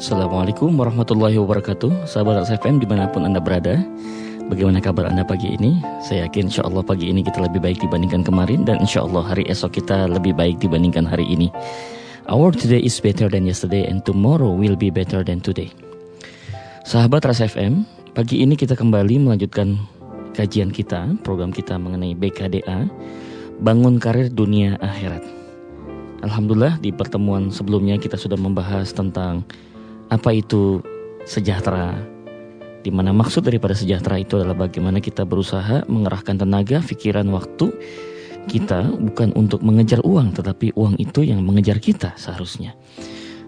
Assalamualaikum warahmatullahi wabarakatuh. Sahabat FM di mana pun Anda berada Bagaimana kabar Anda pagi ini? Saya yakin insya Allah pagi ini kita lebih baik dibandingkan kemarin Dan insya Allah hari esok kita lebih baik dibandingkan hari ini. Our today is better than yesterday And tomorrow will be better than today. Sahabat Ras FM Pagi ini kita kembali melanjutkan kajian kita Program kita mengenai BKDA Bangun Karir Dunia Akhirat. Alhamdulillah di pertemuan sebelumnya kita sudah membahas tentang apa itu sejahtera di mana maksud daripada sejahtera itu adalah bagaimana kita berusaha mengerahkan tenaga, pikiran, waktu kita bukan untuk mengejar uang tetapi uang itu yang mengejar kita seharusnya.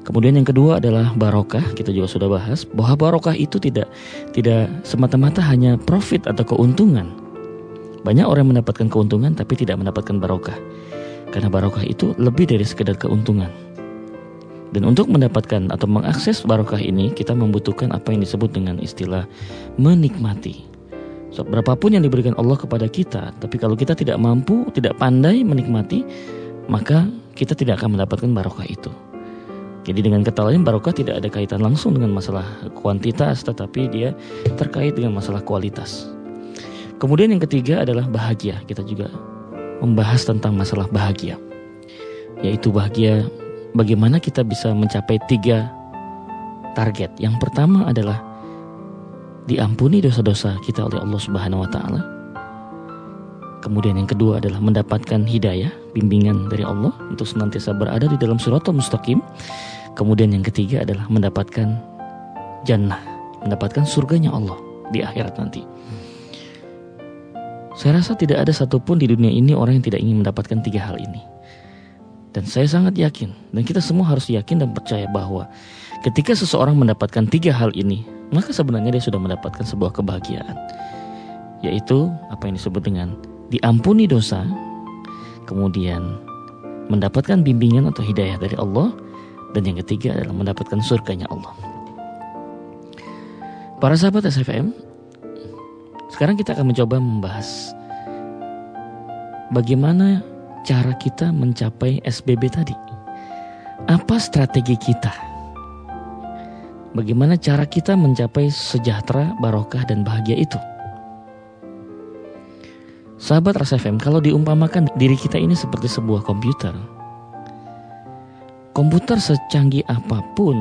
Kemudian yang kedua adalah barokah. Kita juga sudah bahas bahwa barokah itu tidak tidak semata-mata hanya profit atau keuntungan. Banyak orang mendapatkan keuntungan tapi tidak mendapatkan barokah. Karena barokah itu lebih dari sekedar keuntungan. Dan untuk mendapatkan atau mengakses barokah ini, kita membutuhkan apa yang disebut dengan istilah menikmati. So, berapapun yang diberikan Allah kepada kita, tapi kalau kita tidak mampu, tidak pandai menikmati, maka kita tidak akan mendapatkan barokah itu. Jadi dengan kata lain barokah tidak ada kaitan langsung dengan masalah kuantitas, tetapi dia terkait dengan masalah kualitas. Kemudian yang ketiga adalah bahagia. Kita juga membahas tentang masalah bahagia. Yaitu bahagia bagaimana kita bisa mencapai tiga target. Yang pertama adalah diampuni dosa-dosa kita oleh Allah Subhanahu wa taala. Kemudian yang kedua adalah mendapatkan hidayah, bimbingan dari Allah untuk senantiasa berada di dalam surat mustaqim. Kemudian yang ketiga adalah mendapatkan jannah, mendapatkan surganya Allah di akhirat nanti. Saya rasa tidak ada satupun di dunia ini orang yang tidak ingin mendapatkan tiga hal ini. Dan saya sangat yakin, dan kita semua harus yakin dan percaya bahwa ketika seseorang mendapatkan tiga hal ini, maka sebenarnya dia sudah mendapatkan sebuah kebahagiaan. Yaitu apa yang disebut dengan diampuni dosa, kemudian mendapatkan bimbingan atau hidayah dari Allah, dan yang ketiga adalah mendapatkan surganya Allah. Para sahabat SFM, sekarang kita akan mencoba membahas bagaimana cara kita mencapai SBB tadi? Apa strategi kita? Bagaimana cara kita mencapai sejahtera, barokah, dan bahagia itu? Sahabat Rasa FM, kalau diumpamakan diri kita ini seperti sebuah komputer, komputer secanggih apa pun,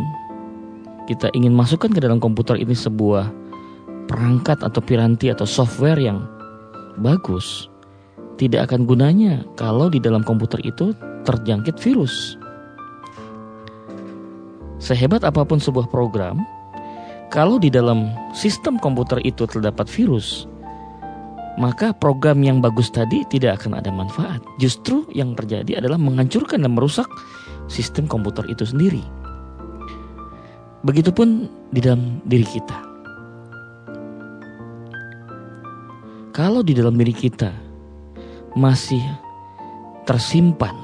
kita ingin masukkan ke dalam komputer ini sebuah perangkat atau piranti atau software yang bagus, tidak akan gunanya kalau di dalam komputer itu terjangkit virus. Sehebat apa pun sebuah program, kalau di dalam sistem komputer itu terdapat virus, maka program yang bagus tadi tidak akan ada manfaat. Justru yang terjadi adalah menghancurkan dan merusak sistem komputer itu sendiri. Begitupun di dalam diri kita. Kalau di dalam diri kita masih tersimpan,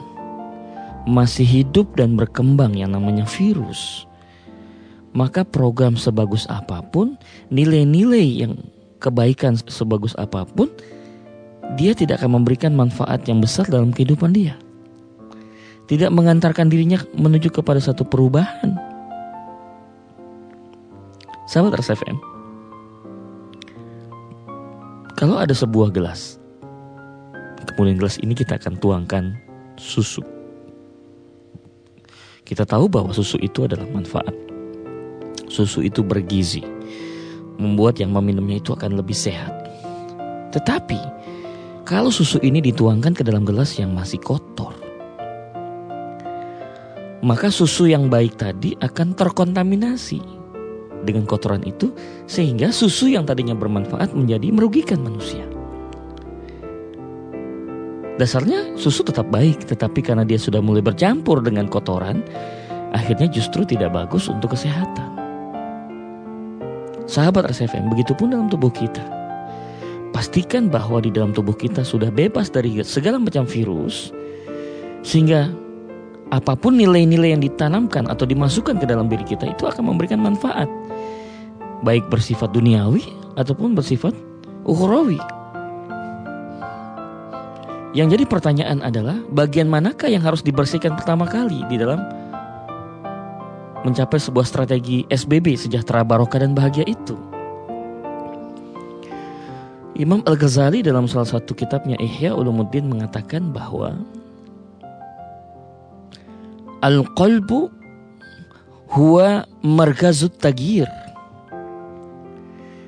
masih hidup dan berkembang yang namanya virus, maka program sebagus apa pun, nilai-nilai yang kebaikan sebagus apa pun, dia tidak akan memberikan manfaat yang besar dalam kehidupan dia. Tidak mengantarkan dirinya menuju kepada satu perubahan. Sahabat RSFM, kalau ada sebuah gelas Kemudian gelas ini kita akan tuangkan susu. Kita tahu bahwa susu itu adalah manfaat. Susu itu bergizi, membuat yang meminumnya itu akan lebih sehat. Tetapi, kalau susu ini dituangkan ke dalam gelas yang masih kotor, maka susu yang baik tadi akan terkontaminasi dengan kotoran itu, sehingga susu yang tadinya bermanfaat menjadi merugikan manusia. Dasarnya susu tetap baik, tetapi karena dia sudah mulai bercampur dengan kotoran, akhirnya justru tidak bagus untuk kesehatan. Sahabat RSFM, begitupun dalam tubuh kita. Pastikan bahwa di dalam tubuh kita sudah bebas dari segala macam virus, sehingga apa pun nilai-nilai yang ditanamkan atau dimasukkan ke dalam diri kita itu akan memberikan manfaat, baik bersifat duniawi ataupun bersifat ukhrawi. Yang jadi pertanyaan adalah bagian manakah yang harus dibersihkan pertama kali di dalam mencapai sebuah strategi SBB sejahtera barokah dan bahagia itu. Imam Al-Ghazali dalam salah satu kitabnya Ihya Ulumuddin mengatakan bahwa Al-qalbu huwa markazut tagir.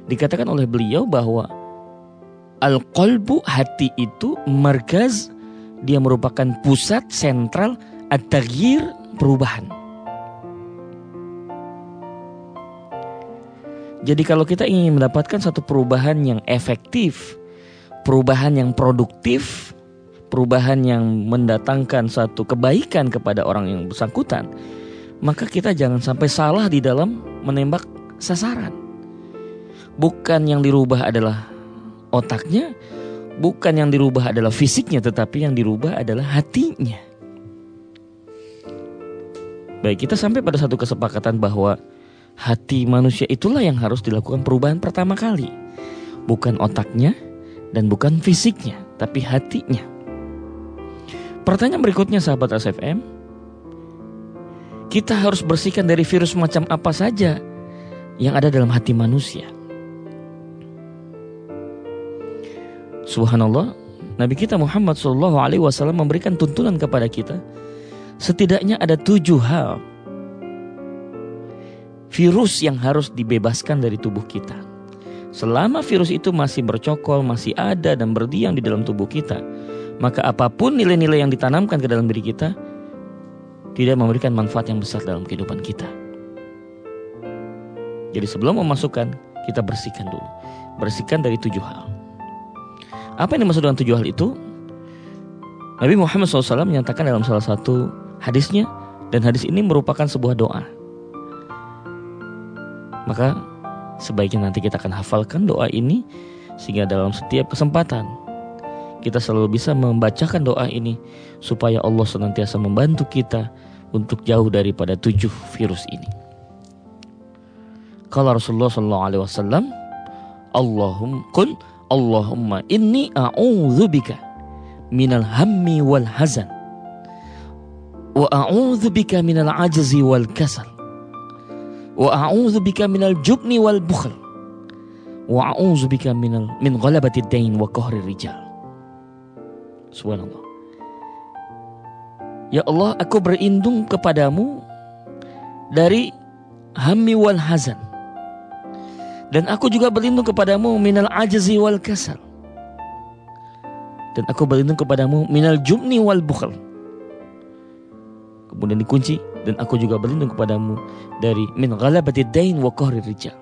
Dikatakan oleh beliau bahwa Al-qalbu hati itu markaz dia merupakan pusat sentral at-taghyir perubahan. Jadi kalau kita ingin mendapatkan satu perubahan yang efektif, perubahan yang produktif, perubahan yang mendatangkan satu kebaikan kepada orang yang bersangkutan, maka kita jangan sampai salah di dalam menembak sasaran. Bukan yang dirubah adalah otaknya, bukan yang dirubah adalah fisiknya, tetapi yang dirubah adalah hatinya. Baik, kita sampai pada satu kesepakatan bahwa hati manusia itulah yang harus dilakukan perubahan pertama kali. Bukan otaknya dan bukan fisiknya, tapi hatinya. Pertanyaan berikutnya sahabat SFM. Kita harus bersihkan dari virus macam apa saja yang ada dalam hati manusia. Subhanallah, Nabi kita Muhammad SAW memberikan tuntunan kepada kita setidaknya ada tujuh hal virus yang harus dibebaskan dari tubuh kita. Selama virus itu masih bercokol, masih ada dan berdiam di dalam tubuh kita, maka apa pun nilai-nilai yang ditanamkan ke dalam diri kita tidak memberikan manfaat yang besar dalam kehidupan kita. Jadi sebelum memasukkan, kita bersihkan dulu. Bersihkan dari tujuh hal. Apa yang dimaksud dengan tujuh hal itu? Nabi Muhammad SAW menyatakan dalam salah satu hadisnya dan hadis ini merupakan sebuah doa. Maka sebaiknya nanti kita akan hafalkan doa ini sehingga dalam setiap kesempatan kita selalu bisa membacakan doa ini supaya Allah senantiasa membantu kita untuk jauh daripada tujuh virus ini. Kalau Rasulullah Shallallahu Alaihi Wasallam, Allahum kul Allahumma inni a'udzubika minal hammi wal hazan wa a'udzu bika minal ajzi wal kasal wa a'udzu bika minal jubni wal bukhl wa a'udzu bika minal min ghalabati dain wa qahri rijal. Subhanallah. Ya Allah aku berlindung kepadamu dari hammi wal hazan dan aku juga berlindung kepadamu minal ajzi wal kasal dan aku berlindung kepadamu minal jubni wal bukhl kemudian dikunci dan aku juga berlindung kepadamu dari min ghalabati dain wa qahri rijal.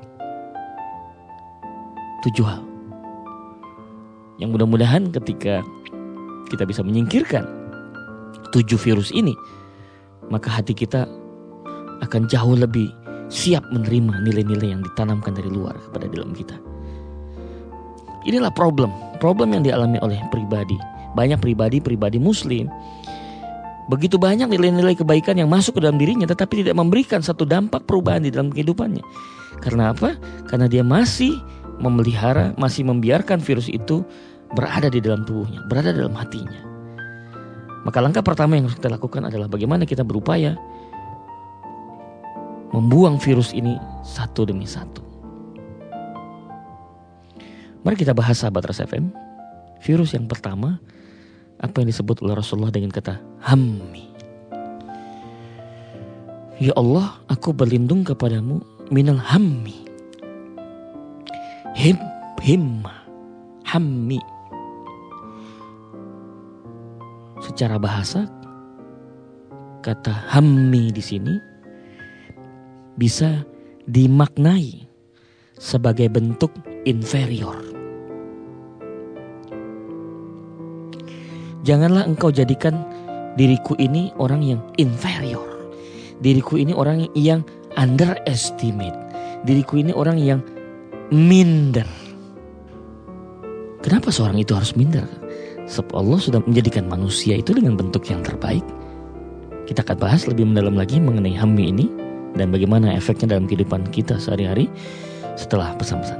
Tujuh hal. Yang mudah-mudahan ketika kita bisa menyingkirkan tujuh virus ini, maka hati kita akan jauh lebih siap menerima nilai-nilai yang ditanamkan dari luar kepada dalam kita. Inilah problem, problem yang dialami oleh pribadi. Banyak pribadi-pribadi muslim Begitu banyak nilai-nilai kebaikan yang masuk ke dalam dirinya tetapi tidak memberikan satu dampak perubahan di dalam kehidupannya. Karena apa? Karena dia masih memelihara, masih membiarkan virus itu berada di dalam tubuhnya, berada dalam hatinya. Maka langkah pertama yang harus kita lakukan adalah bagaimana kita berupaya membuang virus ini satu demi satu. Mari kita bahas sahabat Ras FM. Virus yang pertama apa yang disebut oleh Rasulullah dengan kata hammi. Ya Allah, aku berlindung kepadamu minal hammi. Him, himma, hammi. Secara bahasa, kata hammi di sini bisa dimaknai sebagai bentuk inferior. Janganlah engkau jadikan diriku ini orang yang inferior. Diriku ini orang yang underestimate. Diriku ini orang yang minder. Kenapa seorang itu harus minder? Sebab Allah sudah menjadikan manusia itu dengan bentuk yang terbaik. Kita akan bahas lebih mendalam lagi mengenai hammi ini dan bagaimana efeknya dalam kehidupan kita sehari-hari setelah pesan-pesan.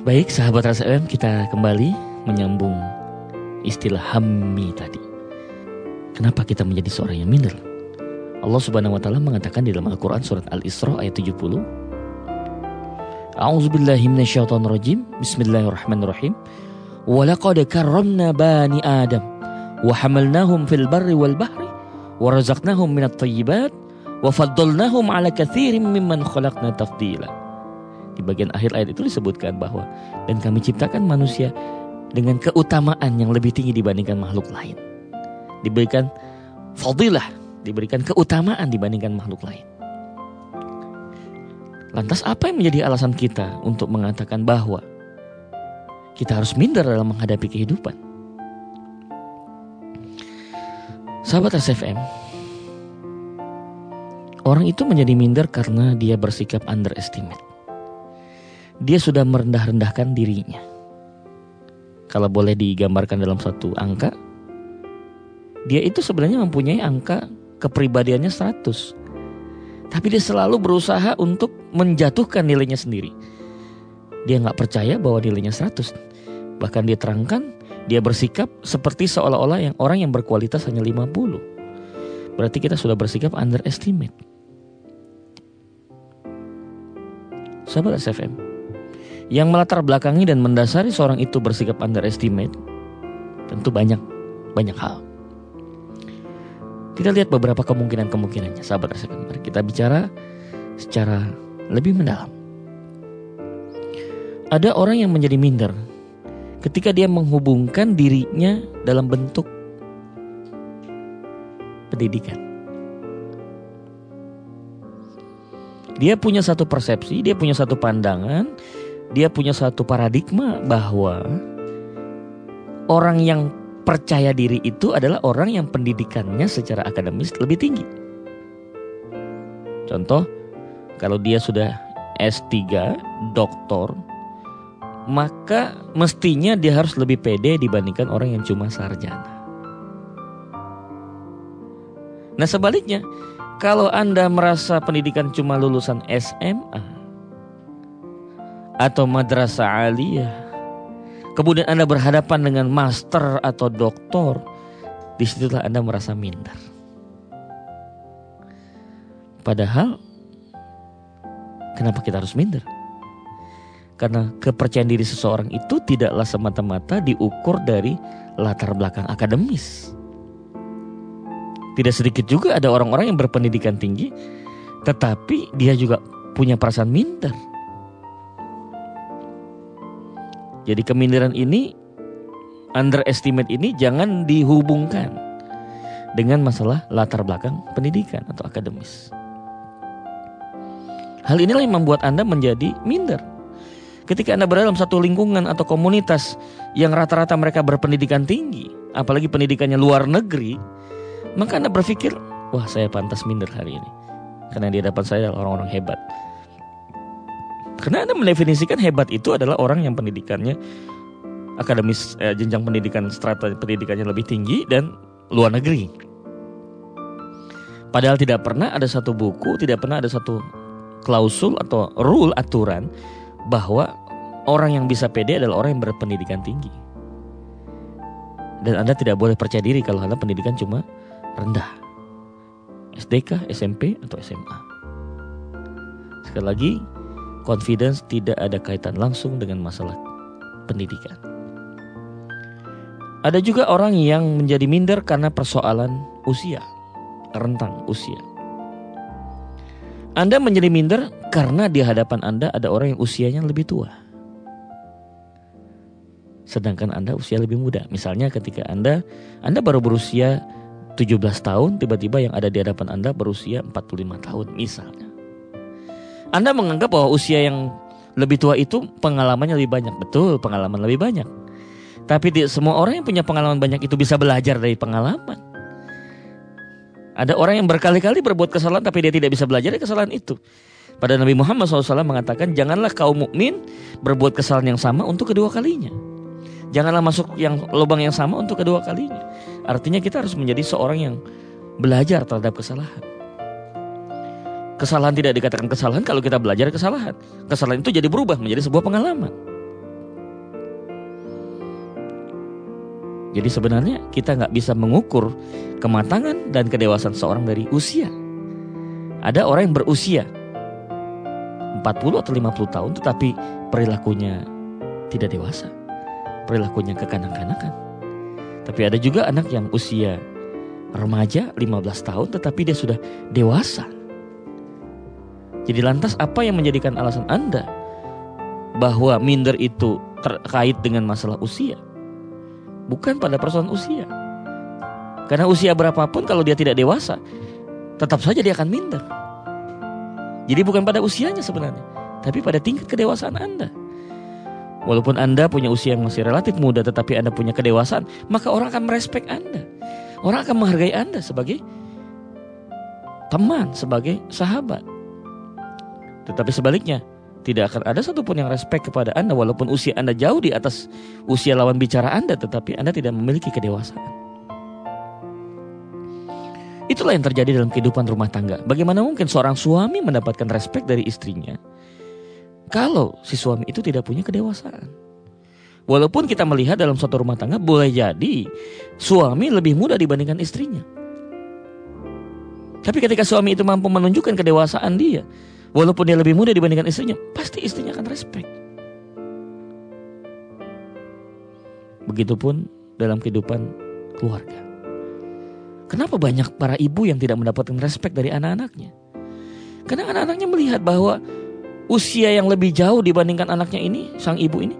Baik sahabat Rasa kita kembali menyambung istilah hammi tadi. Kenapa kita menjadi seorang yang minder? Allah Subhanahu wa taala mengatakan di dalam Al-Qur'an surat Al-Isra ayat 70 A'udzubillahi minasyaitonirrajim Bismillahirrahmanirrahim Walaqad karramna bani Adam wa hamalnahum fil barri wal bahri wa razaqnahum minat thayyibat wa ala katsirin mimman khalaqna tafdila. Di bagian akhir ayat itu disebutkan bahwa dan kami ciptakan manusia dengan keutamaan yang lebih tinggi dibandingkan makhluk lain. Diberikan fadilah, diberikan keutamaan dibandingkan makhluk lain. Lantas apa yang menjadi alasan kita untuk mengatakan bahwa kita harus minder dalam menghadapi kehidupan? Sahabat SFM, orang itu menjadi minder karena dia bersikap underestimate. Dia sudah merendah-rendahkan dirinya. Kalau boleh digambarkan dalam satu angka, dia itu sebenarnya mempunyai angka kepribadiannya 100. Tapi dia selalu berusaha untuk menjatuhkan nilainya sendiri. Dia nggak percaya bahwa nilainya 100. Bahkan dia terangkan, dia bersikap seperti seolah-olah yang orang yang berkualitas hanya 50. Berarti kita sudah bersikap underestimate. Sahabat SFM, yang melatar belakangi dan mendasari seorang itu bersikap underestimate, tentu banyak, banyak hal. Kita lihat beberapa kemungkinan-kemungkinannya, sahabat SFM. Mari kita bicara secara lebih mendalam. Ada orang yang menjadi minder ketika dia menghubungkan dirinya dalam bentuk pendidikan. Dia punya satu persepsi, dia punya satu pandangan, dia punya satu paradigma bahwa orang yang percaya diri itu adalah orang yang pendidikannya secara akademis lebih tinggi. Contoh, kalau dia sudah S3, doktor, maka mestinya dia harus lebih pede dibandingkan orang yang cuma sarjana. Nah sebaliknya, kalau Anda merasa pendidikan cuma lulusan SMA atau madrasah aliyah kemudian Anda berhadapan dengan master atau doktor, di situlah Anda merasa minder. Padahal, kenapa kita harus minder? Karena kepercayaan diri seseorang itu tidaklah semata-mata diukur dari latar belakang akademis. Tidak sedikit juga ada orang-orang yang berpendidikan tinggi, tetapi dia juga punya perasaan minder Jadi keminderan ini underestimate ini jangan dihubungkan dengan masalah latar belakang pendidikan atau akademis. Hal inilah yang membuat Anda menjadi minder. Ketika Anda berada dalam satu lingkungan atau komunitas yang rata-rata mereka berpendidikan tinggi, apalagi pendidikannya luar negeri, maka Anda berpikir, wah saya pantas minder hari ini. Karena di hadapan saya adalah orang-orang hebat. Karena Anda mendefinisikan hebat itu adalah orang yang pendidikannya akademis eh, jenjang pendidikan strata pendidikannya lebih tinggi dan luar negeri. Padahal tidak pernah ada satu buku, tidak pernah ada satu klausul atau rule aturan bahwa orang yang bisa pede adalah orang yang berpendidikan tinggi. Dan Anda tidak boleh percaya diri kalau Anda pendidikan cuma rendah. SDK, SMP, atau SMA. Sekali lagi, confidence tidak ada kaitan langsung dengan masalah pendidikan. Ada juga orang yang menjadi minder karena persoalan usia, rentang usia. Anda menjadi minder karena di hadapan Anda ada orang yang usianya lebih tua. Sedangkan Anda usia lebih muda. Misalnya ketika Anda Anda baru berusia 17 tahun, tiba-tiba yang ada di hadapan Anda berusia 45 tahun misalnya. Anda menganggap bahwa usia yang lebih tua itu pengalamannya lebih banyak. Betul, pengalaman lebih banyak. Tapi tidak semua orang yang punya pengalaman banyak itu bisa belajar dari pengalaman. Ada orang yang berkali-kali berbuat kesalahan tapi dia tidak bisa belajar dari kesalahan itu. Pada Nabi Muhammad SAW mengatakan janganlah kaum mukmin berbuat kesalahan yang sama untuk kedua kalinya. Janganlah masuk yang lubang yang sama untuk kedua kalinya. Artinya kita harus menjadi seorang yang belajar terhadap kesalahan. Kesalahan tidak dikatakan kesalahan kalau kita belajar kesalahan. Kesalahan itu jadi berubah menjadi sebuah pengalaman. Jadi sebenarnya kita nggak bisa mengukur kematangan dan kedewasaan seorang dari usia. Ada orang yang berusia 40 atau 50 tahun tetapi perilakunya tidak dewasa. Perilakunya kekanak-kanakan. Tapi ada juga anak yang usia remaja 15 tahun tetapi dia sudah dewasa. Jadi lantas apa yang menjadikan alasan Anda bahwa minder itu terkait dengan masalah usia? Bukan pada persoalan usia. Karena usia berapapun kalau dia tidak dewasa, tetap saja dia akan minder. Jadi bukan pada usianya sebenarnya, tapi pada tingkat kedewasaan Anda. Walaupun Anda punya usia yang masih relatif muda tetapi Anda punya kedewasaan, maka orang akan merespek Anda. Orang akan menghargai Anda sebagai teman, sebagai sahabat. Tetapi sebaliknya, tidak akan ada satupun yang respek kepada Anda walaupun usia Anda jauh di atas usia lawan bicara Anda tetapi Anda tidak memiliki kedewasaan. Itulah yang terjadi dalam kehidupan rumah tangga. Bagaimana mungkin seorang suami mendapatkan respek dari istrinya kalau si suami itu tidak punya kedewasaan? Walaupun kita melihat dalam suatu rumah tangga boleh jadi suami lebih muda dibandingkan istrinya. Tapi ketika suami itu mampu menunjukkan kedewasaan dia, walaupun dia lebih muda dibandingkan istrinya, pasti istrinya akan respect. Begitupun dalam kehidupan keluarga. Kenapa banyak para ibu yang tidak mendapatkan respect dari anak-anaknya? Karena anak-anaknya melihat bahwa usia yang lebih jauh dibandingkan anaknya ini, sang ibu ini,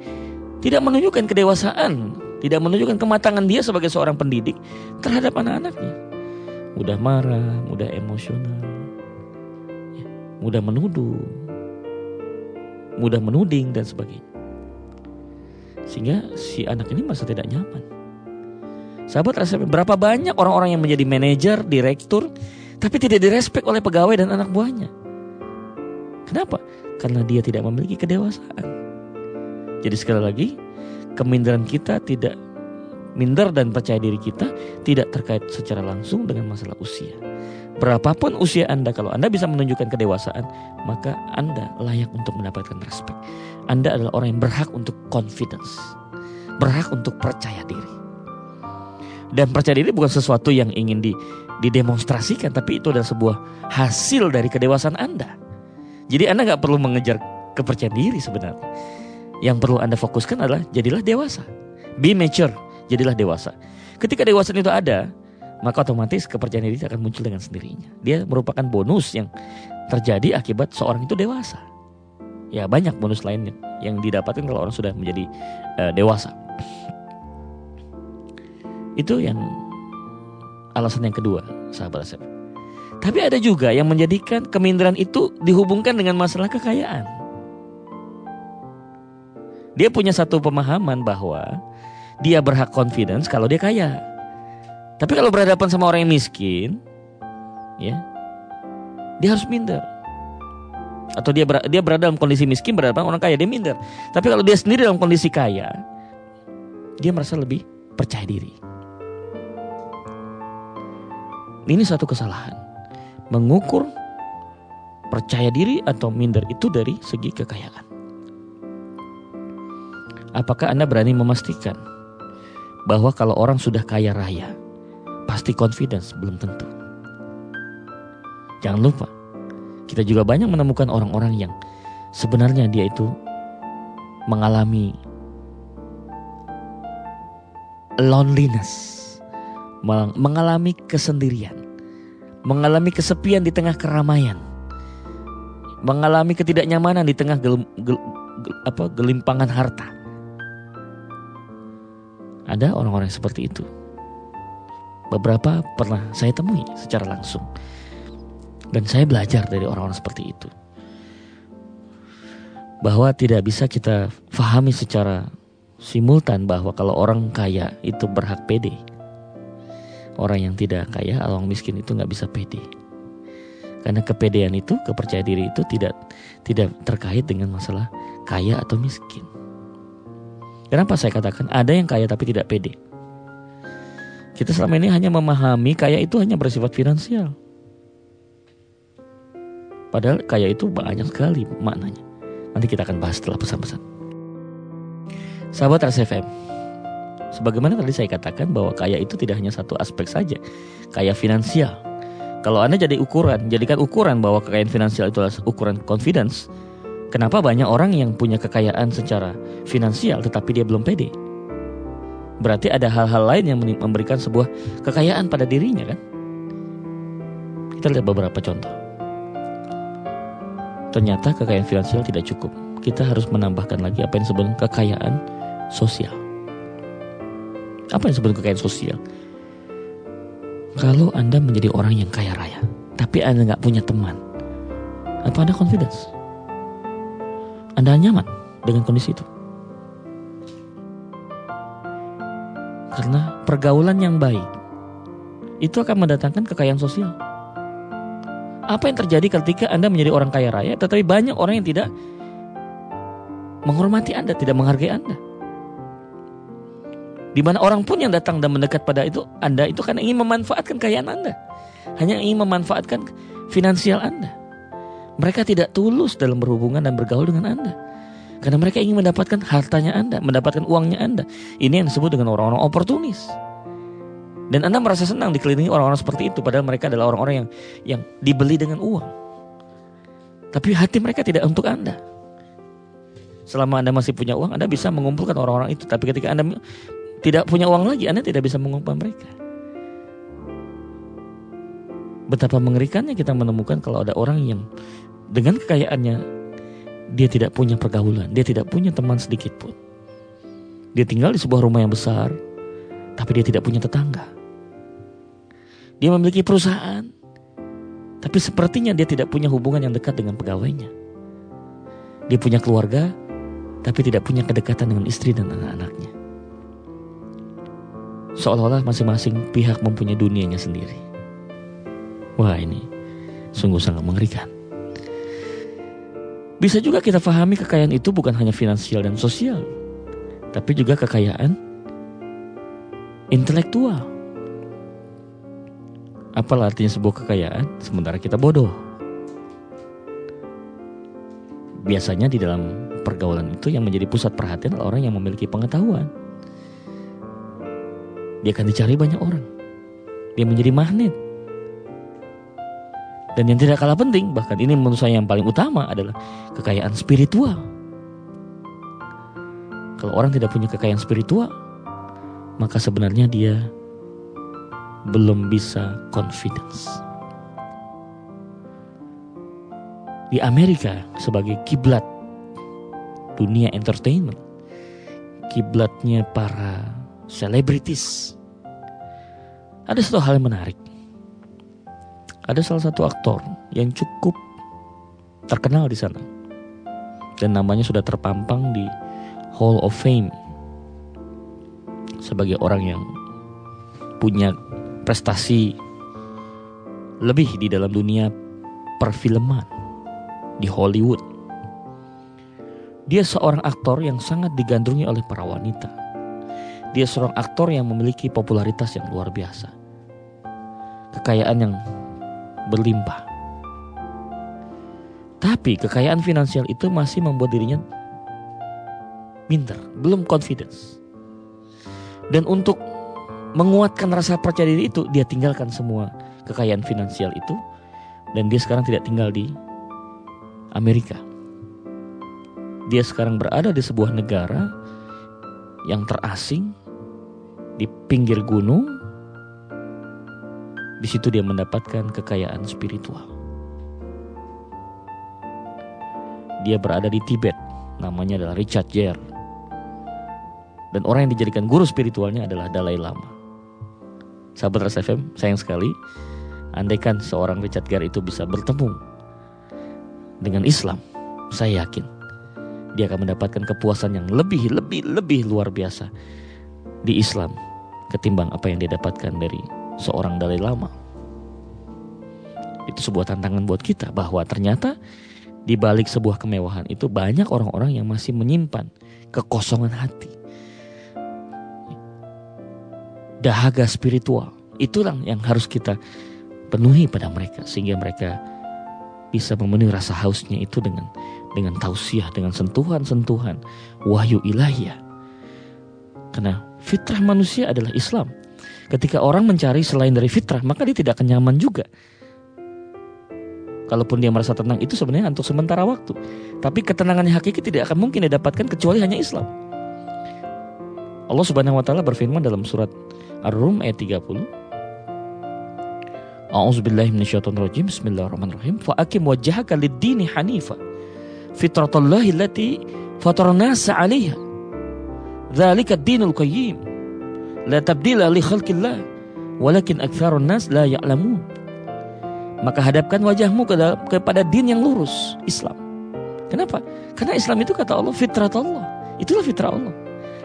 tidak menunjukkan kedewasaan, tidak menunjukkan kematangan dia sebagai seorang pendidik terhadap anak-anaknya. Mudah marah, mudah emosional, ya, mudah menuduh, mudah menuding dan sebagainya. Sehingga si anak ini merasa tidak nyaman. Sahabat rasa berapa banyak orang-orang yang menjadi manajer, direktur, tapi tidak direspek oleh pegawai dan anak buahnya. Kenapa? Karena dia tidak memiliki kedewasaan. Jadi sekali lagi, keminderan kita tidak minder dan percaya diri kita tidak terkait secara langsung dengan masalah usia. Berapapun usia Anda, kalau Anda bisa menunjukkan kedewasaan, maka Anda layak untuk mendapatkan respek. Anda adalah orang yang berhak untuk confidence, berhak untuk percaya diri. Dan percaya diri bukan sesuatu yang ingin di, didemonstrasikan, tapi itu adalah sebuah hasil dari kedewasaan Anda. Jadi Anda nggak perlu mengejar kepercayaan diri sebenarnya. Yang perlu Anda fokuskan adalah jadilah dewasa. Be mature, jadilah dewasa. Ketika dewasa itu ada, maka otomatis kepercayaan diri akan muncul dengan sendirinya. Dia merupakan bonus yang terjadi akibat seorang itu dewasa. Ya banyak bonus lainnya yang didapatkan kalau orang sudah menjadi uh, dewasa. Itu yang alasan yang kedua, sahabat saya. Tapi ada juga yang menjadikan keminderan itu dihubungkan dengan masalah kekayaan. Dia punya satu pemahaman bahwa dia berhak confidence kalau dia kaya. Tapi kalau berhadapan sama orang yang miskin, ya, dia harus minder. Atau dia ber, dia berada dalam kondisi miskin berhadapan orang kaya, dia minder. Tapi kalau dia sendiri dalam kondisi kaya, dia merasa lebih percaya diri. Ini satu kesalahan. Mengukur percaya diri atau minder itu dari segi kekayaan. Apakah Anda berani memastikan bahwa kalau orang sudah kaya raya, pasti confidence belum tentu. Jangan lupa, kita juga banyak menemukan orang-orang yang sebenarnya dia itu mengalami loneliness, mengalami kesendirian mengalami kesepian di tengah keramaian, mengalami ketidaknyamanan di tengah gel, gel, gel, apa, gelimpangan harta. Ada orang-orang seperti itu. Beberapa pernah saya temui secara langsung. Dan saya belajar dari orang-orang seperti itu. Bahwa tidak bisa kita fahami secara simultan bahwa kalau orang kaya itu berhak pede orang yang tidak kaya, orang miskin itu nggak bisa pede. Karena kepedean itu, kepercayaan diri itu tidak tidak terkait dengan masalah kaya atau miskin. Kenapa saya katakan ada yang kaya tapi tidak pede? Kita selama ini hanya memahami kaya itu hanya bersifat finansial. Padahal kaya itu banyak sekali maknanya. Nanti kita akan bahas setelah pesan-pesan. Sahabat RSFM, Sebagaimana tadi saya katakan bahwa kaya itu tidak hanya satu aspek saja, kaya finansial, Kalau Anda jadi ukuran, jadikan ukuran bahwa kekayaan finansial itu adalah ukuran confidence, kenapa banyak orang yang punya kekayaan secara finansial tetapi dia belum pede? Berarti ada hal-hal lain yang memberikan sebuah kekayaan pada dirinya kan? Kita lihat beberapa contoh. Ternyata kekayaan finansial tidak cukup. Kita harus menambahkan lagi apa yang disebut kekayaan sosial. Apa yang disebut kekayaan sosial? Kalau Anda menjadi orang yang kaya raya, tapi Anda nggak punya teman, apa Anda confidence? Anda nyaman dengan kondisi itu? Karena pergaulan yang baik itu akan mendatangkan kekayaan sosial. Apa yang terjadi ketika Anda menjadi orang kaya raya, tetapi banyak orang yang tidak menghormati Anda, tidak menghargai Anda? Di mana orang pun yang datang dan mendekat pada itu Anda itu kan ingin memanfaatkan kekayaan Anda. Hanya ingin memanfaatkan finansial Anda. Mereka tidak tulus dalam berhubungan dan bergaul dengan Anda. Karena mereka ingin mendapatkan hartanya Anda, mendapatkan uangnya Anda. Ini yang disebut dengan orang-orang oportunis. Dan Anda merasa senang dikelilingi orang-orang seperti itu padahal mereka adalah orang-orang yang yang dibeli dengan uang. Tapi hati mereka tidak untuk Anda. Selama Anda masih punya uang, Anda bisa mengumpulkan orang-orang itu. Tapi ketika Anda tidak punya uang lagi, Anda tidak bisa mengumpulkan mereka. Betapa mengerikannya kita menemukan kalau ada orang yang dengan kekayaannya dia tidak punya pergaulan, dia tidak punya teman sedikit pun. Dia tinggal di sebuah rumah yang besar, tapi dia tidak punya tetangga. Dia memiliki perusahaan, tapi sepertinya dia tidak punya hubungan yang dekat dengan pegawainya. Dia punya keluarga, tapi tidak punya kedekatan dengan istri dan anak-anaknya seolah-olah masing-masing pihak mempunyai dunianya sendiri. Wah ini sungguh sangat mengerikan. Bisa juga kita pahami kekayaan itu bukan hanya finansial dan sosial, tapi juga kekayaan intelektual. Apalah artinya sebuah kekayaan sementara kita bodoh? Biasanya di dalam pergaulan itu yang menjadi pusat perhatian orang yang memiliki pengetahuan dia akan dicari banyak orang. Dia menjadi magnet. Dan yang tidak kalah penting, bahkan ini menurut saya yang paling utama adalah kekayaan spiritual. Kalau orang tidak punya kekayaan spiritual, maka sebenarnya dia belum bisa confidence. Di Amerika sebagai kiblat dunia entertainment, kiblatnya para selebritis. Ada satu hal yang menarik. Ada salah satu aktor yang cukup terkenal di sana. Dan namanya sudah terpampang di Hall of Fame. Sebagai orang yang punya prestasi lebih di dalam dunia perfilman di Hollywood. Dia seorang aktor yang sangat digandrungi oleh para wanita. Dia seorang aktor yang memiliki popularitas yang luar biasa. Kekayaan yang berlimpah. Tapi kekayaan finansial itu masih membuat dirinya minder, belum confidence. Dan untuk menguatkan rasa percaya diri itu, dia tinggalkan semua kekayaan finansial itu dan dia sekarang tidak tinggal di Amerika. Dia sekarang berada di sebuah negara yang terasing di pinggir gunung. Di situ dia mendapatkan kekayaan spiritual. Dia berada di Tibet, namanya adalah Richard Jer. Dan orang yang dijadikan guru spiritualnya adalah Dalai Lama. Sahabat Ras FM, sayang sekali, andaikan seorang Richard Gere itu bisa bertemu dengan Islam, saya yakin dia akan mendapatkan kepuasan yang lebih, lebih, lebih luar biasa di Islam ketimbang apa yang dia dapatkan dari seorang Dalai Lama. Itu sebuah tantangan buat kita bahwa ternyata di balik sebuah kemewahan itu banyak orang-orang yang masih menyimpan kekosongan hati. Dahaga spiritual. Itulah yang harus kita penuhi pada mereka sehingga mereka bisa memenuhi rasa hausnya itu dengan dengan tausiah, dengan sentuhan-sentuhan wahyu ilahiyah. Karena fitrah manusia adalah Islam. Ketika orang mencari selain dari fitrah, maka dia tidak akan nyaman juga. Kalaupun dia merasa tenang itu sebenarnya untuk sementara waktu. Tapi ketenangan yang hakiki tidak akan mungkin didapatkan kecuali hanya Islam. Allah Subhanahu wa taala berfirman dalam surat Ar-Rum ayat 30. A'udzubillahi minasyaitonirrajim. Bismillahirrahmanirrahim. Fa aqim wajhaka lid-dini hanifa. Fitratallahi allati fatara nasa 'alaiha. Dzalika ad-dinul qayyim. La tabdila li khalqillah. Walakin aktsarun nas la ya'lamun maka hadapkan wajahmu kepada din yang lurus, Islam. Kenapa? Karena Islam itu kata Allah fitrat Allah. Itulah fitrah Allah.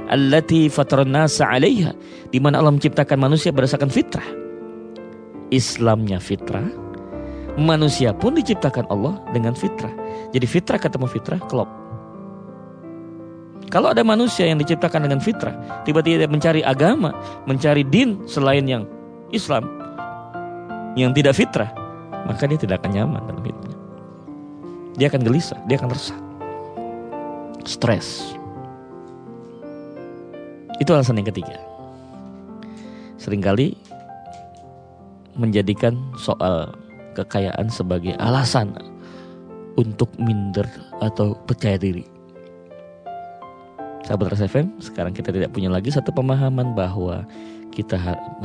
Allati fataran nasa 'alaiha, di mana Allah menciptakan manusia berdasarkan fitrah. Islamnya fitrah, manusia pun diciptakan Allah dengan fitrah. Jadi fitrah ketemu fitrah klop. Kalau ada manusia yang diciptakan dengan fitrah, tiba-tiba mencari agama, mencari din selain yang Islam, yang tidak fitrah, maka dia tidak akan nyaman dalam hidupnya. Dia akan gelisah, dia akan resah. Stres. Itu alasan yang ketiga. Seringkali menjadikan soal kekayaan sebagai alasan untuk minder atau percaya diri. Sahabat RSFM, sekarang kita tidak punya lagi satu pemahaman bahwa kita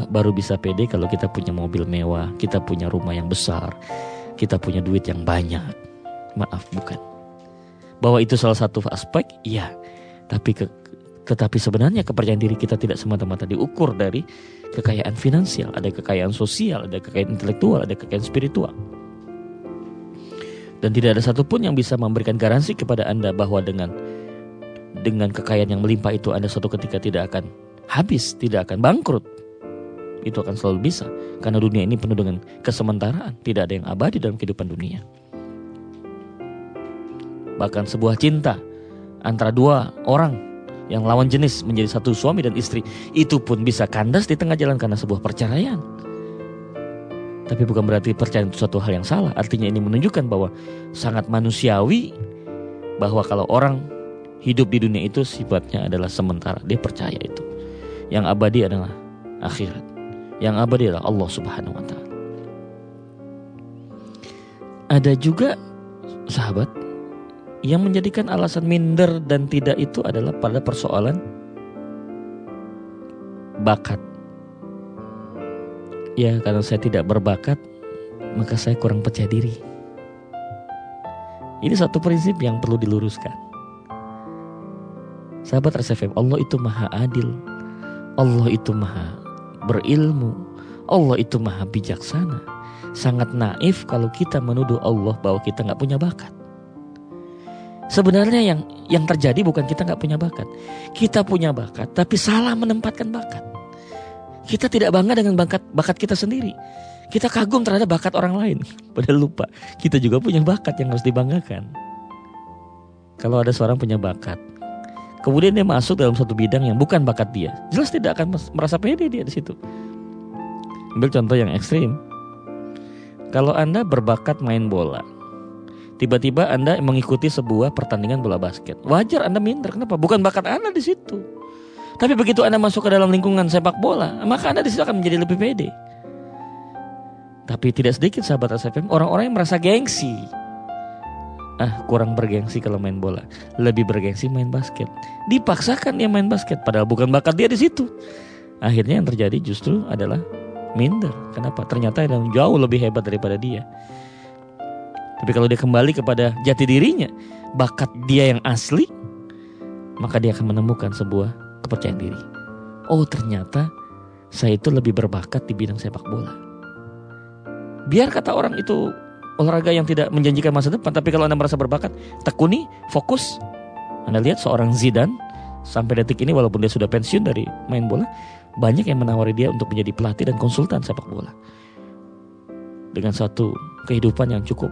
baru bisa pede kalau kita punya mobil mewah, kita punya rumah yang besar, kita punya duit yang banyak. Maaf, bukan. Bahwa itu salah satu aspek, iya. Tapi ke, tetapi sebenarnya kepercayaan diri kita tidak semata-mata diukur dari kekayaan finansial, ada kekayaan sosial, ada kekayaan intelektual, ada kekayaan spiritual. Dan tidak ada satupun yang bisa memberikan garansi kepada Anda bahwa dengan dengan kekayaan yang melimpah itu Anda suatu ketika tidak akan habis, tidak akan bangkrut. Itu akan selalu bisa karena dunia ini penuh dengan kesementaraan, tidak ada yang abadi dalam kehidupan dunia. Bahkan sebuah cinta antara dua orang yang lawan jenis menjadi satu suami dan istri itu pun bisa kandas di tengah jalan karena sebuah perceraian. Tapi bukan berarti percaya itu suatu hal yang salah. Artinya ini menunjukkan bahwa sangat manusiawi bahwa kalau orang hidup di dunia itu sifatnya adalah sementara. Dia percaya itu. Yang abadi adalah akhirat. Yang abadi adalah Allah Subhanahu wa taala. Ada juga sahabat yang menjadikan alasan minder dan tidak itu adalah pada persoalan bakat. Ya, karena saya tidak berbakat, maka saya kurang percaya diri. Ini satu prinsip yang perlu diluruskan. Sahabat RSFM, Allah itu maha adil, Allah itu maha berilmu. Allah itu maha bijaksana. Sangat naif kalau kita menuduh Allah bahwa kita nggak punya bakat. Sebenarnya yang yang terjadi bukan kita nggak punya bakat. Kita punya bakat, tapi salah menempatkan bakat. Kita tidak bangga dengan bakat bakat kita sendiri. Kita kagum terhadap bakat orang lain. Padahal lupa, kita juga punya bakat yang harus dibanggakan. Kalau ada seorang punya bakat, Kemudian dia masuk dalam satu bidang yang bukan bakat dia. Jelas tidak akan merasa pede dia di situ. Ambil contoh yang ekstrim. Kalau Anda berbakat main bola, tiba-tiba Anda mengikuti sebuah pertandingan bola basket. Wajar Anda minder. Kenapa? Bukan bakat Anda di situ. Tapi begitu Anda masuk ke dalam lingkungan sepak bola, maka Anda di situ akan menjadi lebih pede. Tapi tidak sedikit sahabat SFM orang-orang yang merasa gengsi ah kurang bergengsi kalau main bola, lebih bergengsi main basket. Dipaksakan dia main basket, padahal bukan bakat dia di situ. Akhirnya yang terjadi justru adalah minder. Kenapa? Ternyata yang jauh lebih hebat daripada dia. Tapi kalau dia kembali kepada jati dirinya, bakat dia yang asli, maka dia akan menemukan sebuah kepercayaan diri. Oh ternyata saya itu lebih berbakat di bidang sepak bola. Biar kata orang itu olahraga yang tidak menjanjikan masa depan. Tapi kalau Anda merasa berbakat, tekuni, fokus. Anda lihat seorang Zidane sampai detik ini walaupun dia sudah pensiun dari main bola, banyak yang menawari dia untuk menjadi pelatih dan konsultan sepak bola. Dengan satu kehidupan yang cukup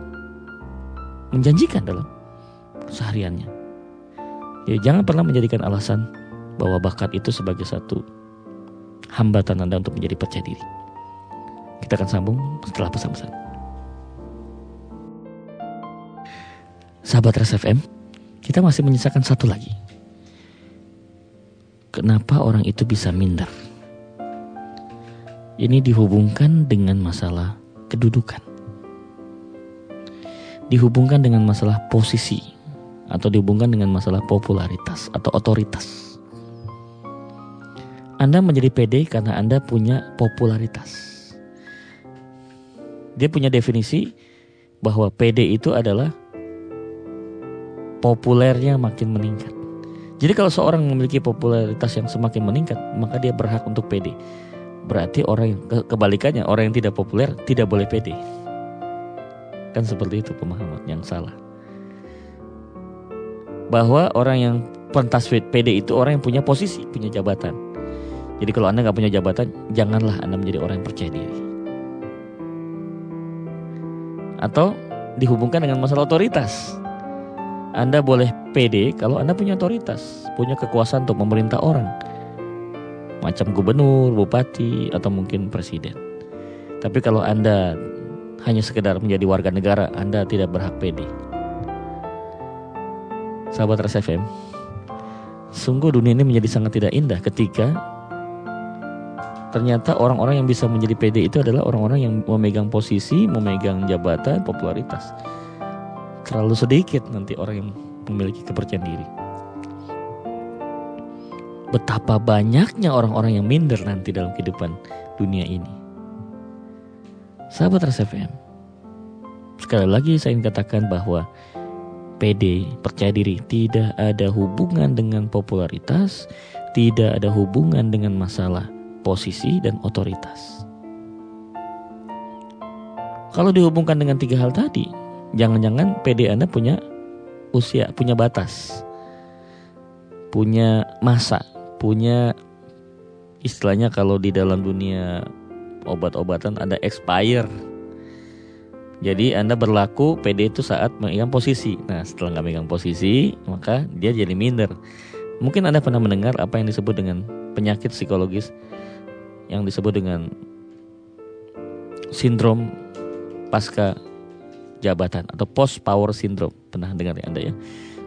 menjanjikan dalam sehariannya. Ya, jangan pernah menjadikan alasan bahwa bakat itu sebagai satu hambatan Anda untuk menjadi percaya diri. Kita akan sambung setelah pesan-pesan. Sahabat Res FM, kita masih menyisakan satu lagi. Kenapa orang itu bisa minder? Ini dihubungkan dengan masalah kedudukan. dihubungkan dengan masalah posisi atau dihubungkan dengan masalah popularitas atau otoritas. Anda menjadi pede karena Anda punya popularitas. Dia punya definisi bahwa pede itu adalah populernya makin meningkat. Jadi kalau seorang memiliki popularitas yang semakin meningkat, maka dia berhak untuk pede. Berarti orang yang kebalikannya, orang yang tidak populer tidak boleh pede. Kan seperti itu pemahaman yang salah. Bahwa orang yang pantas pede itu orang yang punya posisi, punya jabatan. Jadi kalau Anda nggak punya jabatan, janganlah Anda menjadi orang yang percaya diri. Atau dihubungkan dengan masalah otoritas. Anda boleh pede kalau Anda punya otoritas, punya kekuasaan untuk memerintah orang. Macam gubernur, bupati, atau mungkin presiden. Tapi kalau Anda hanya sekedar menjadi warga negara, Anda tidak berhak pede. Sahabat RSFM, sungguh dunia ini menjadi sangat tidak indah ketika ternyata orang-orang yang bisa menjadi PD itu adalah orang-orang yang memegang posisi, memegang jabatan, popularitas terlalu sedikit nanti orang yang memiliki kepercayaan diri. Betapa banyaknya orang-orang yang minder nanti dalam kehidupan dunia ini. Sahabat RSFM, sekali lagi saya ingin katakan bahwa PD, percaya diri, tidak ada hubungan dengan popularitas, tidak ada hubungan dengan masalah posisi dan otoritas. Kalau dihubungkan dengan tiga hal tadi, jangan-jangan PD Anda punya usia, punya batas, punya masa, punya istilahnya kalau di dalam dunia obat-obatan ada expire. Jadi Anda berlaku PD itu saat memegang posisi. Nah setelah nggak megang posisi, maka dia jadi minder. Mungkin Anda pernah mendengar apa yang disebut dengan penyakit psikologis yang disebut dengan sindrom pasca jabatan atau post power syndrome. Pernah dengar ya Anda ya?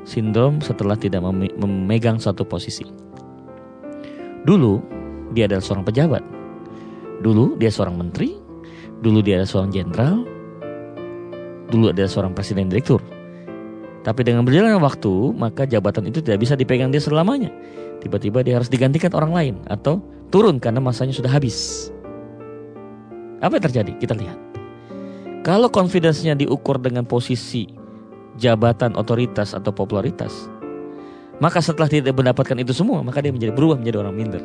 Sindrom setelah tidak memegang satu posisi. Dulu dia adalah seorang pejabat. Dulu dia seorang menteri. Dulu dia adalah seorang jenderal. Dulu adalah seorang presiden direktur. Tapi dengan berjalannya waktu, maka jabatan itu tidak bisa dipegang dia selamanya. Tiba-tiba dia harus digantikan orang lain atau turun karena masanya sudah habis. Apa yang terjadi? Kita lihat. Kalau confidence-nya diukur dengan posisi jabatan otoritas atau popularitas, maka setelah tidak mendapatkan itu semua, maka dia menjadi berubah menjadi orang minder.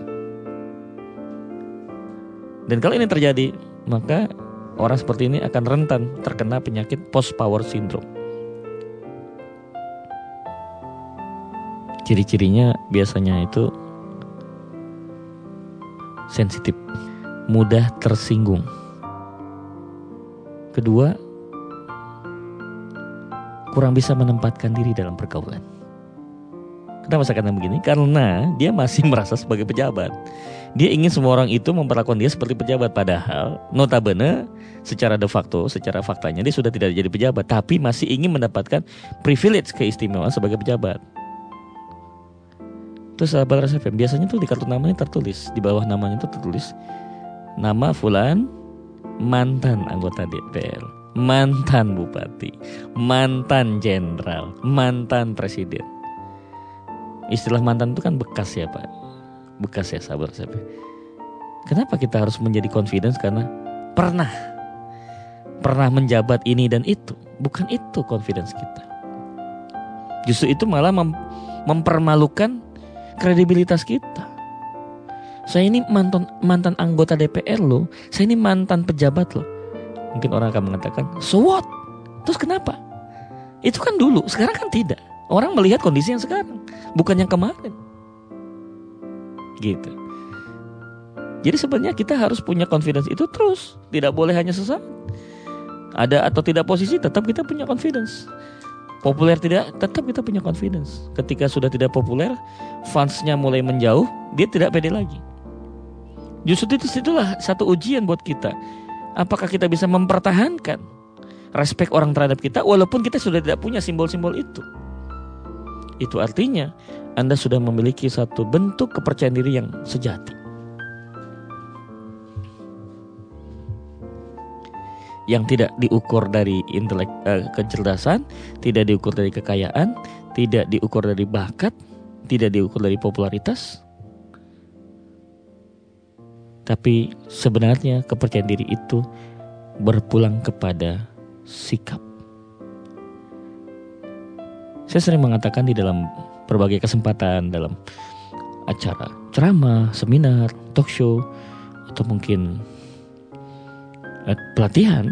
Dan kalau ini terjadi, maka orang seperti ini akan rentan terkena penyakit post power syndrome. Ciri-cirinya biasanya itu sensitif, mudah tersinggung Kedua, kurang bisa menempatkan diri dalam pergaulan. Kenapa saya katakan begini? Karena dia masih merasa sebagai pejabat. Dia ingin semua orang itu memperlakukan dia seperti pejabat. Padahal notabene secara de facto, secara faktanya dia sudah tidak jadi pejabat. Tapi masih ingin mendapatkan privilege keistimewaan sebagai pejabat. Terus sahabat RSFM, biasanya tuh di kartu namanya tertulis. Di bawah namanya itu tertulis. Nama Fulan mantan anggota DPR, mantan bupati, mantan jenderal, mantan presiden. Istilah mantan itu kan bekas ya Pak. Bekas ya sabar saya. Kenapa kita harus menjadi confidence karena pernah pernah menjabat ini dan itu. Bukan itu confidence kita. Justru itu malah mem mempermalukan kredibilitas kita. Saya ini mantan mantan anggota DPR loh. Saya ini mantan pejabat loh. Mungkin orang akan mengatakan, so what? Terus kenapa? Itu kan dulu, sekarang kan tidak. Orang melihat kondisi yang sekarang, bukan yang kemarin. Gitu. Jadi sebenarnya kita harus punya confidence itu terus, tidak boleh hanya sesaat. Ada atau tidak posisi, tetap kita punya confidence. Populer tidak, tetap kita punya confidence. Ketika sudah tidak populer, fansnya mulai menjauh, dia tidak pede lagi. Justru itu itulah satu ujian buat kita. Apakah kita bisa mempertahankan respek orang terhadap kita walaupun kita sudah tidak punya simbol-simbol itu. Itu artinya Anda sudah memiliki satu bentuk kepercayaan diri yang sejati. yang tidak diukur dari intelek uh, kecerdasan, tidak diukur dari kekayaan, tidak diukur dari bakat, tidak diukur dari popularitas. Tapi sebenarnya kepercayaan diri itu berpulang kepada sikap. Saya sering mengatakan di dalam berbagai kesempatan dalam acara ceramah, seminar, talk show, atau mungkin eh, pelatihan,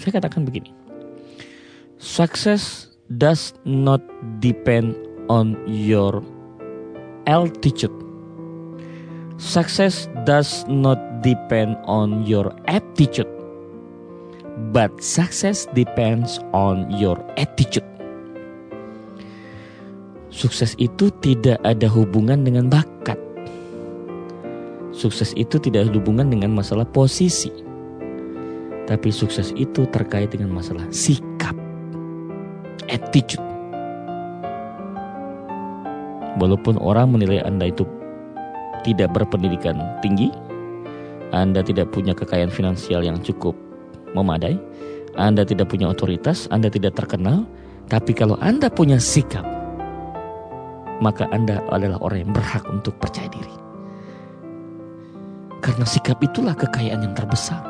saya katakan begini. Success does not depend on your altitude. Success does not depend on your aptitude. But success depends on your attitude. Sukses itu tidak ada hubungan dengan bakat. Sukses itu tidak ada hubungan dengan masalah posisi. Tapi sukses itu terkait dengan masalah sikap, attitude. Walaupun orang menilai Anda itu tidak berpendidikan tinggi, Anda tidak punya kekayaan finansial yang cukup memadai, Anda tidak punya otoritas, Anda tidak terkenal, tapi kalau Anda punya sikap, maka Anda adalah orang yang berhak untuk percaya diri. Karena sikap itulah kekayaan yang terbesar.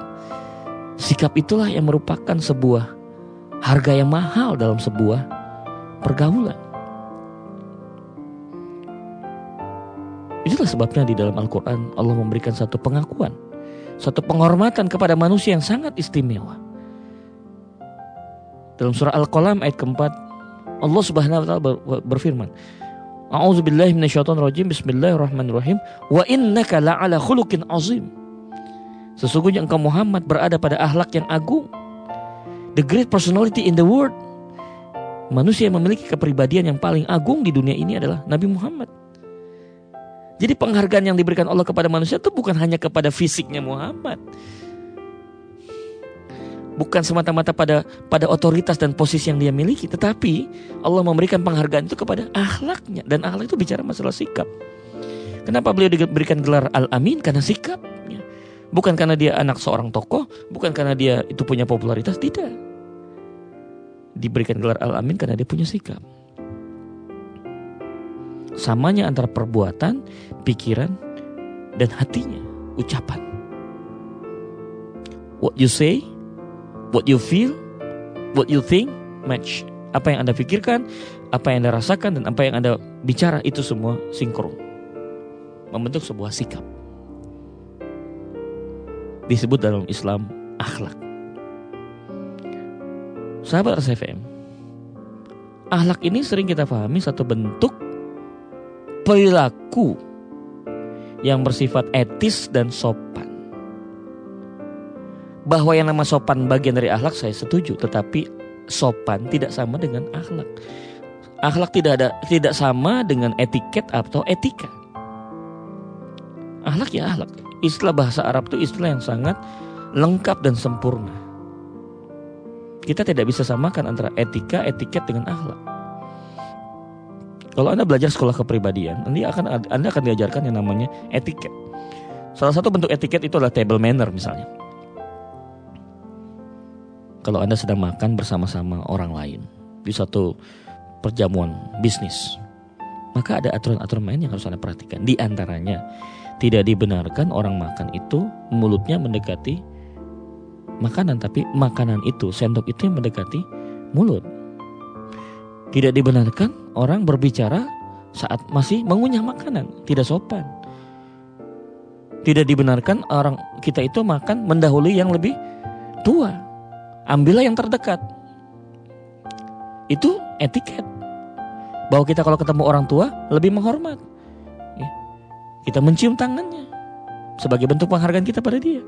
Sikap itulah yang merupakan sebuah harga yang mahal dalam sebuah pergaulan. Itulah sebabnya di dalam Al-Quran Allah memberikan satu pengakuan, satu penghormatan kepada manusia yang sangat istimewa. Dalam surah Al-Qalam ayat keempat, Allah Subhanahu wa taala berfirman, A'udzubillahi minasyaitonirrajim. Bismillahirrahmanirrahim. Wa innaka la'ala khuluqin azim. Sesungguhnya engkau Muhammad berada pada akhlak yang agung. The great personality in the world. Manusia yang memiliki kepribadian yang paling agung di dunia ini adalah Nabi Muhammad. Jadi penghargaan yang diberikan Allah kepada manusia itu bukan hanya kepada fisiknya Muhammad, bukan semata-mata pada pada otoritas dan posisi yang dia miliki, tetapi Allah memberikan penghargaan itu kepada akhlaknya dan akhlak itu bicara masalah sikap. Kenapa beliau diberikan gelar Al-Amin? Karena sikapnya. Bukan karena dia anak seorang tokoh, bukan karena dia itu punya popularitas, tidak. Diberikan gelar Al-Amin karena dia punya sikap. Samanya antara perbuatan, pikiran, dan hatinya, ucapan. What you say What you feel, what you think match. Apa yang Anda pikirkan, apa yang Anda rasakan dan apa yang Anda bicara itu semua sinkron. Membentuk sebuah sikap. Disebut dalam Islam akhlak. Sahabat RSFM, akhlak ini sering kita pahami satu bentuk perilaku yang bersifat etis dan sopan. Bahwa yang nama sopan bagian dari akhlak saya setuju, tetapi sopan tidak sama dengan akhlak. Akhlak tidak ada tidak sama dengan etiket atau etika. Akhlak ya akhlak. Istilah bahasa Arab itu istilah yang sangat lengkap dan sempurna. Kita tidak bisa samakan antara etika, etiket dengan akhlak. Kalau Anda belajar sekolah kepribadian, nanti akan Anda akan diajarkan yang namanya etiket. Salah satu bentuk etiket itu adalah table manner misalnya kalau Anda sedang makan bersama-sama orang lain di satu perjamuan bisnis. Maka ada aturan-aturan main yang harus Anda perhatikan. Di antaranya, tidak dibenarkan orang makan itu mulutnya mendekati makanan, tapi makanan itu, sendok itu yang mendekati mulut. Tidak dibenarkan orang berbicara saat masih mengunyah makanan, tidak sopan. Tidak dibenarkan orang kita itu makan mendahului yang lebih tua ambillah yang terdekat. Itu etiket. Bahwa kita kalau ketemu orang tua lebih menghormat. Ya. Kita mencium tangannya sebagai bentuk penghargaan kita pada dia.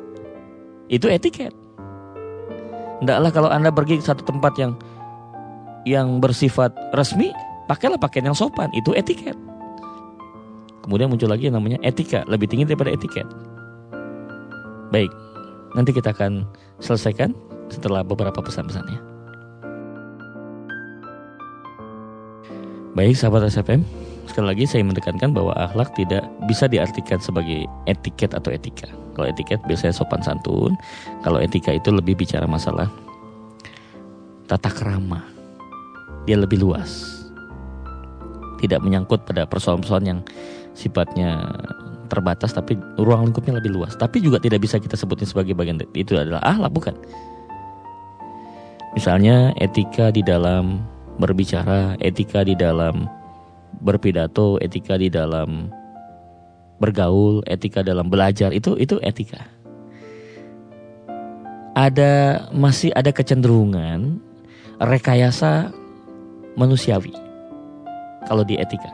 Itu etiket. Tidaklah kalau Anda pergi ke satu tempat yang yang bersifat resmi, pakailah pakaian yang sopan, itu etiket. Kemudian muncul lagi yang namanya etika, lebih tinggi daripada etiket. Baik, nanti kita akan selesaikan setelah beberapa pesan-pesannya. Baik sahabat SFM, sekali lagi saya menekankan bahwa akhlak tidak bisa diartikan sebagai etiket atau etika. Kalau etiket biasanya sopan santun, kalau etika itu lebih bicara masalah tata kerama. Dia lebih luas. Tidak menyangkut pada persoalan-persoalan yang sifatnya terbatas tapi ruang lingkupnya lebih luas. Tapi juga tidak bisa kita sebutin sebagai bagian itu adalah akhlak bukan. Misalnya etika di dalam berbicara, etika di dalam berpidato, etika di dalam bergaul, etika dalam belajar itu itu etika. Ada masih ada kecenderungan rekayasa manusiawi kalau di etika.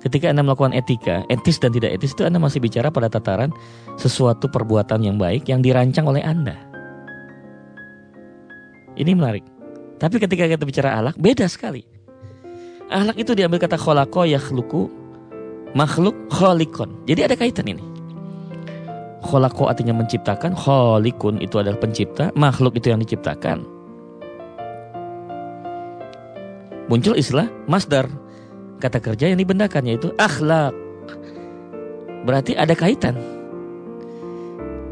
Ketika Anda melakukan etika, etis dan tidak etis itu Anda masih bicara pada tataran sesuatu perbuatan yang baik yang dirancang oleh Anda. Ini menarik. Tapi ketika kita bicara alak, beda sekali. Ahlak itu diambil kata kholako yakhluku makhluk kholikon. Jadi ada kaitan ini. Kholako artinya menciptakan, kholikun itu adalah pencipta, makhluk itu yang diciptakan. Muncul istilah masdar, kata kerja yang dibendakan yaitu akhlak. Berarti ada kaitan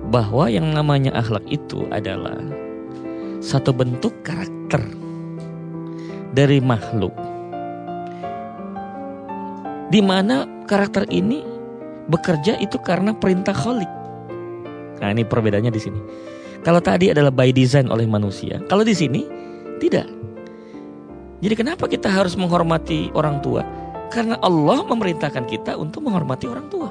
bahwa yang namanya akhlak itu adalah satu bentuk karakter dari makhluk di mana karakter ini bekerja itu karena perintah kholik. Nah ini perbedaannya di sini. Kalau tadi adalah by design oleh manusia, kalau di sini tidak. Jadi kenapa kita harus menghormati orang tua? Karena Allah memerintahkan kita untuk menghormati orang tua.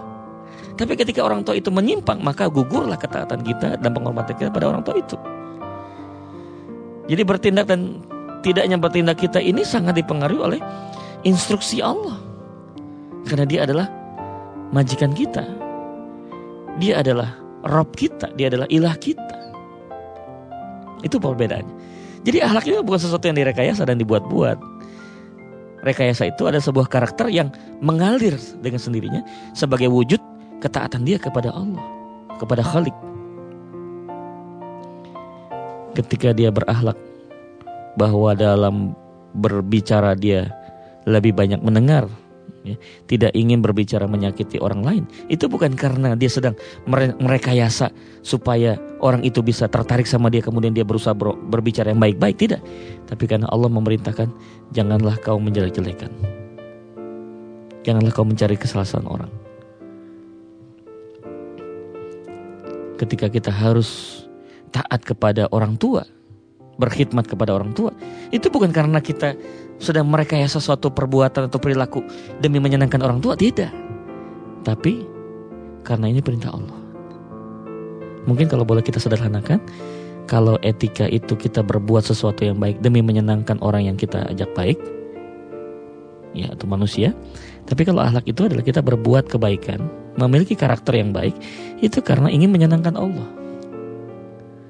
Tapi ketika orang tua itu menyimpang, maka gugurlah ketaatan kita dan penghormatan kita pada orang tua itu. Jadi bertindak dan tidaknya bertindak kita ini sangat dipengaruhi oleh instruksi Allah. Karena dia adalah majikan kita. Dia adalah Rob kita, dia adalah ilah kita. Itu perbedaannya. Jadi akhlak itu bukan sesuatu yang direkayasa dan dibuat-buat. Rekayasa itu ada sebuah karakter yang mengalir dengan sendirinya sebagai wujud ketaatan dia kepada Allah, kepada Khalik. Ketika dia berakhlak bahwa dalam berbicara dia lebih banyak mendengar ya, tidak ingin berbicara menyakiti orang lain, itu bukan karena dia sedang merekayasa supaya orang itu bisa tertarik sama dia kemudian dia berusaha ber, berbicara yang baik-baik, tidak. Tapi karena Allah memerintahkan janganlah kau menjelek-jelekan. Janganlah kau mencari kesalahan orang. Ketika kita harus taat kepada orang tua, berkhidmat kepada orang tua, itu bukan karena kita sedang merekayasa suatu perbuatan atau perilaku demi menyenangkan orang tua, tidak. Tapi karena ini perintah Allah. Mungkin kalau boleh kita sederhanakan, kalau etika itu kita berbuat sesuatu yang baik demi menyenangkan orang yang kita ajak baik, ya atau manusia. Tapi kalau akhlak itu adalah kita berbuat kebaikan, memiliki karakter yang baik, itu karena ingin menyenangkan Allah.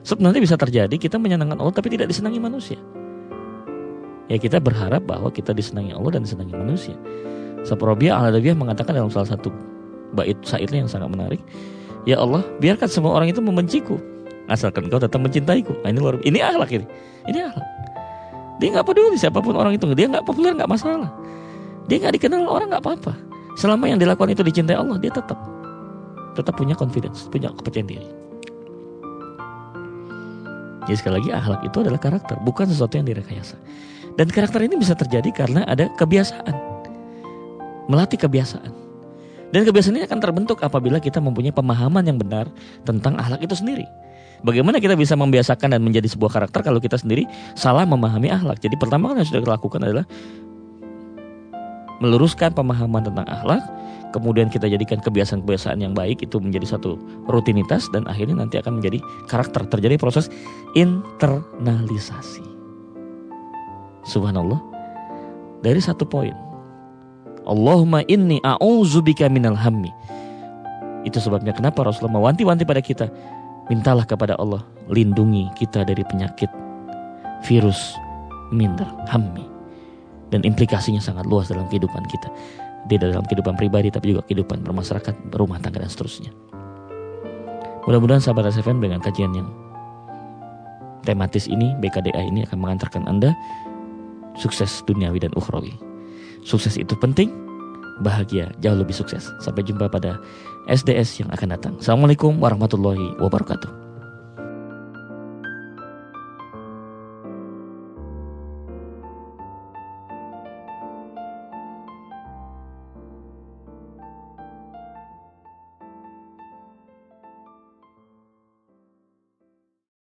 Sebenarnya bisa terjadi kita menyenangkan Allah tapi tidak disenangi manusia ya kita berharap bahwa kita disenangi Allah dan disenangi manusia. Saprobia al-Adawiyah mengatakan dalam salah satu bait syairnya yang sangat menarik, Ya Allah, biarkan semua orang itu membenciku, asalkan kau tetap mencintaiku. Nah, ini luar ini akhlak ini. Ini akhlak. Dia nggak peduli siapa pun orang itu, dia nggak populer nggak masalah. Dia nggak dikenal orang nggak apa-apa. Selama yang dilakukan itu dicintai Allah, dia tetap tetap punya confidence, punya kepercayaan diri. Jadi sekali lagi akhlak itu adalah karakter, bukan sesuatu yang direkayasa. Dan karakter ini bisa terjadi karena ada kebiasaan. Melatih kebiasaan. Dan kebiasaan ini akan terbentuk apabila kita mempunyai pemahaman yang benar tentang akhlak itu sendiri. Bagaimana kita bisa membiasakan dan menjadi sebuah karakter kalau kita sendiri salah memahami akhlak. Jadi pertama yang sudah kita lakukan adalah meluruskan pemahaman tentang akhlak, kemudian kita jadikan kebiasaan-kebiasaan yang baik itu menjadi satu rutinitas dan akhirnya nanti akan menjadi karakter. Terjadi proses internalisasi. Subhanallah. Dari satu poin. Allahumma inni a'udzubika minal hammi. Itu sebabnya kenapa Rasulullah mewanti-wanti pada kita. Mintalah kepada Allah lindungi kita dari penyakit virus minder hammi. Dan implikasinya sangat luas dalam kehidupan kita. Tidak dalam kehidupan pribadi tapi juga kehidupan bermasyarakat, berumah tangga dan seterusnya. Mudah-mudahan sahabat SFM dengan kajian yang tematis ini, BKDA ini akan mengantarkan Anda sukses duniawi dan ukhrawi. Sukses itu penting, bahagia, jauh lebih sukses. Sampai jumpa pada SDS yang akan datang. Assalamualaikum warahmatullahi wabarakatuh.